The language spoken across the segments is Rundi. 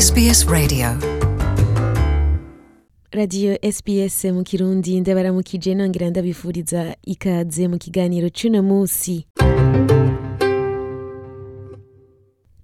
SBS Radio radiyo sps mu kirundi ndabaramukije nongera ndabifuriza ikaze mu kiganiro cy'uno munsi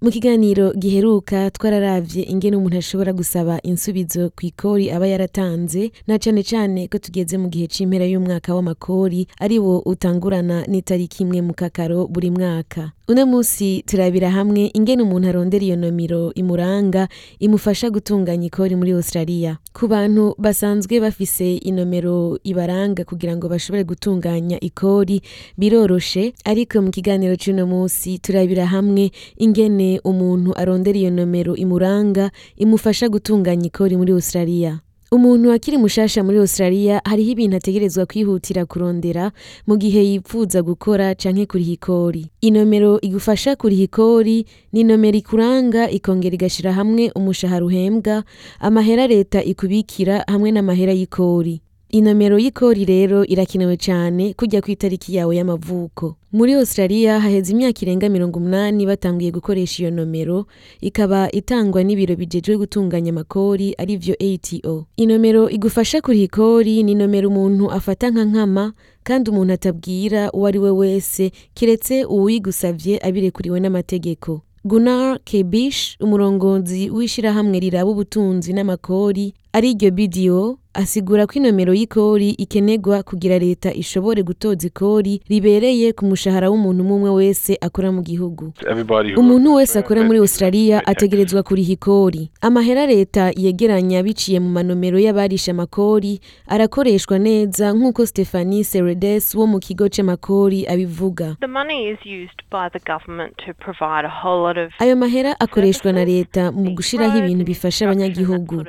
mu kiganiro giheruka twararavye ingene umuntu ashobora gusaba insubizo ku ikori aba yaratanze na cyane cyane ko tugeze mu gihe c'impera y'umwaka w'amakori ariwo wo utangurana n'itariki imwe mu kakaro buri mwaka uno musi turabira hamwe ingene umuntu arondera iyo nomero imuranga imufasha gutunganya ikori muri australia ku bantu basanzwe bafise inomero ibaranga kugira ngo bashobore gutunganya ikori biroroshe ariko mu kiganiro c'uno musi turabira hamwe ingene umuntu arondera iyo nomero imuranga imufasha gutunganya ikori muri Australia. Umuntu akiri mushasha muri Australia hariho ibintu ategerezwa kwihutira kurondera mu gihe yipfuza gukora canke kuriha ikori. Inomero igufasha kuriha ikori ni inomero ikuranga ikongera igashyira hamwe umushahara uhembwa, amahera leta ikubikira hamwe n'amahera y'ikori. Inomero y'ikori rero irakenewe cyane kujya ku itariki yawe y'amavuko. Muri Australia haheze imyaka irenga mirongo umunani batanguye gukoresha iyo nomero, ikaba itangwa n'ibiro bijejwe gutunganya amakori arivyo ATO. Inomero igufasha kuri ikori ni inomero umuntu afata nka nkama kandi umuntu atabwira uwo ari we wese kiretse uwuyigusavye abirekuriwe n'amategeko. Gunnar Kebish, umurongozi w'ishirahamwe riraba ubutunzi n'amakori ariryo BDO asigura ko inomero y'ikori ikenerwa kugira leta ishobore gutoza ikori ribereye ku mushahara w'umuntu umwe wese akora mu gihugu umuntu wese akora muri australia ategerezwa kuriha ikori amahera leta yegeranya biciye mu manomero y'abarisha amakori arakoreshwa neza nk'uko stephanie seredes wo mu kigo c'amakori abivuga ayo mahera akoreshwa na leta mu gushyiraho ibintu bifasha abanyagihugu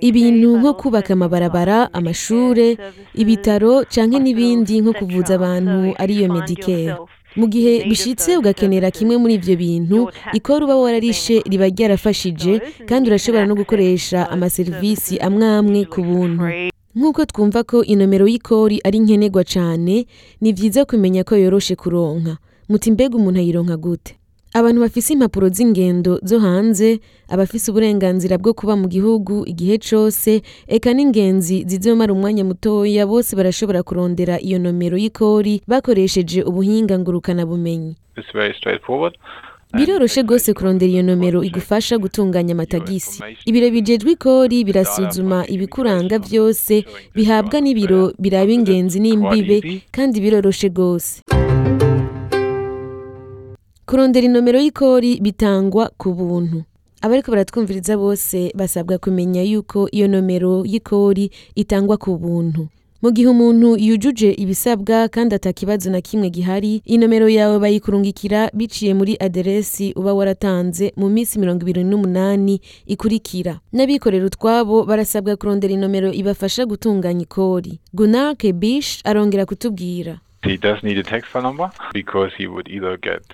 ibintu nko kubaka amabarabara amashuri ibitaro canke n'ibindi nko kuvuza abantu ariyo medicare mu gihe bishitse ugakenera kimwe muri ibyo bintu ikora uba wararishe riba ryarafashije kandi urashobora no gukoresha amaserivisi amwe amwe ku buntu nk'uko twumva ko inomero y'ikori ari nkenerwa cyane ni vyiza kumenya ko yoroshe kuronka muti mbega umuntu ayironka gute Abantu bafise impapuro z'ingendo zo hanze, abafise uburenganzira bwo kuba mu gihugu igihe cose, eka n'ingenzi zizomara umwanya mutoya bose barashobora kurondera iyo nomero y'ikori bakoresheje ubuhinga bumenyi Biroroshe rwose kurondera iyo nomero igufasha gutunganya amatagisi. Ibiro bijejwe ikori birasuzuma ibikuranga byose bihabwa n'ibiro biraba ingenzi n'imbibe kandi biroroshe rwose. kurondera inomero y'ikori bitangwa ku buntu abariko baratwumviriza bose basabwa kumenya yuko iyo nomero y'ikori itangwa ku buntu mu gihe umuntu yujuje ibisabwa kandi atakibazo na kimwe gihari inomero yawe bayikurungikira biciye muri aderesi uba waratanze mu minsi mirongo ibiri n'umunani ikurikira n'abikorera utwabo barasabwa kurondera inomero ibafasha gutunganya ikori gunake bish arongera kutubwira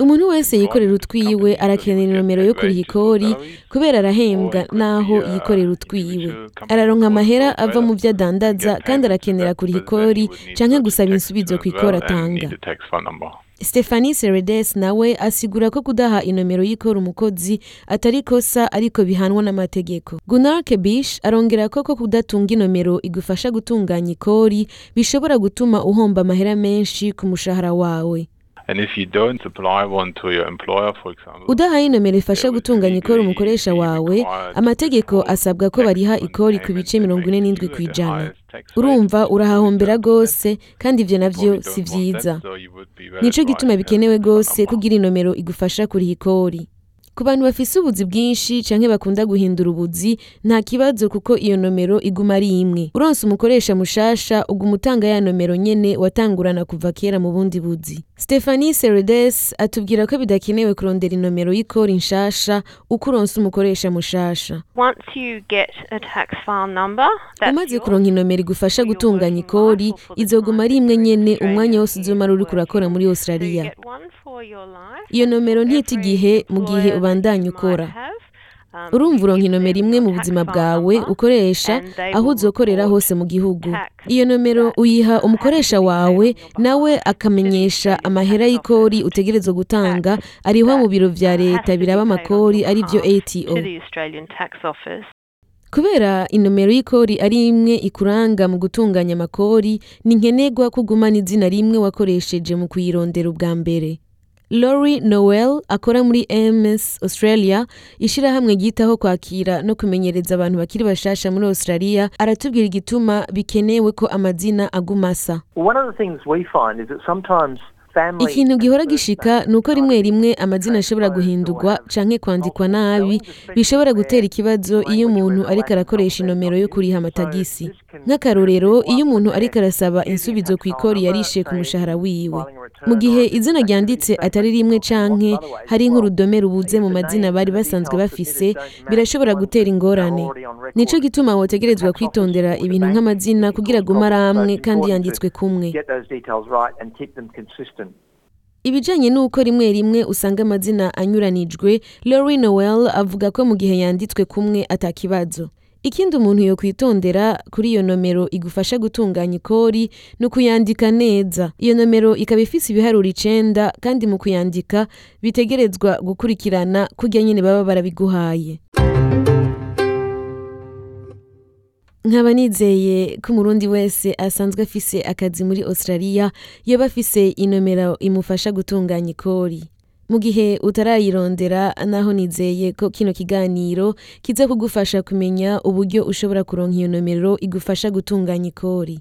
umuntu wese yikorera utwiwe, yiwe arakenera inomero yo kuri ikori kubera arahembwa naho uh, yikorera utwiwe. yiwe araronka amahera ava mu byo adandaza kandi arakenera kuri ikori cyangwa gusaba insubizo ku ikori atanga Stephanie Seredes nawe asigura ko kudaha inomero y'ikora umukozi atari kosa ariko bihanwa n'amategeko. Gunnar Kebish arongera ko ko kudatunga inomero igufasha gutunganya ikori bishobora gutuma uhomba amahera menshi ku mushahara wawe. udahanye nomero ifasha gutunganya ikori umukoresha wawe amategeko asabwa ko bariha ikori ku bice mirongo ine n'indwi ku ijana urumva urahahombera rwose kandi ibyo nabyo si byiza nicyo gituma bikenewe rwose kugira inomero igufasha kuriha ikori ku bantu bafise ubuzi bwinshi canke bakunda guhindura ubuzi nta kibazo kuko iyo nomero iguma ari imwe uronse umukoresha mushasha ugu umutanga ya nomero nyene watangurana kuva kera mu bundi buzi Stephanie Seredes atubwira ko bidakenewe kurondera inomero y'ikori inshasha uko uronse umukoresha mushasha umaze kuronka inomero igufasha gutunganya ikori izoguma ari imwe nyene umwanya wose uzomara uriko urakora muri Australia iyo nomero ntiyita igihe mu gihe ubandanya ukora um, urumva uronka imwe mu buzima bwawe ukoresha aho uzokorera hose mu gihugu iyo nomero uyiha umukoresha wawe nawe akamenyesha amahera y'ikori utegereza gutanga ariho mu biro bya leta biraba amakori aribyo ato kubera inomero y'ikori ari imwe ikuranga mu gutunganya amakori ni nkenerwa ko ugumana izina rimwe wakoresheje mu kuyirondera ubwa mbere Lori Noel akora muri MS Australia ishyirahamwe ryitaho kwakira no kumenyereza abantu bakiri bashasha muri Australia aratubwira igituma bikenewe ko amazina aguma asa ikintu gihora gishika ni uko rimwe rimwe amazina ashobora guhindurwa canke kwandikwa nabi bishobora gutera ikibazo iyo umuntu ariko arakoresha inomero yo kuriha amatagisi nk'akarorero iyo umuntu ariko arasaba insubizo ku ikori yarishe ku mushahara wiwe mu gihe izina ryanditse atari rimwe canke hari nk'urudome rubuze mu mazina bari basanzwe bafise birashobora gutera ingorane nico gituma wotegerezwa kwitondera ibintu nk'amazina kugira agume ari amwe kandi yanditswe kumwe Ibijanye n'uko rimwe rimwe usanga amazina anyuranijwe, Lori Noel avuga ko mu gihe yanditswe kumwe atakibazo. Ikindi umuntu yo kwitondera kuri iyo nomero igufasha gutunganya ikori ni ukuyandika neza. Iyo nomero ikaba ifise ibiharuro icenda kandi mu kuyandika bitegerezwa gukurikirana kurya nyine baba barabiguhaye. nkaba nizeye ko umurundi wese asanzwe afise akazi muri australia yoba afise inomero imufasha gutunganya ikori mu gihe utarayirondera naho nizeye ko kino kiganiro kiza kugufasha kumenya uburyo ushobora kuronka iyo nomero igufasha gutunganya ikori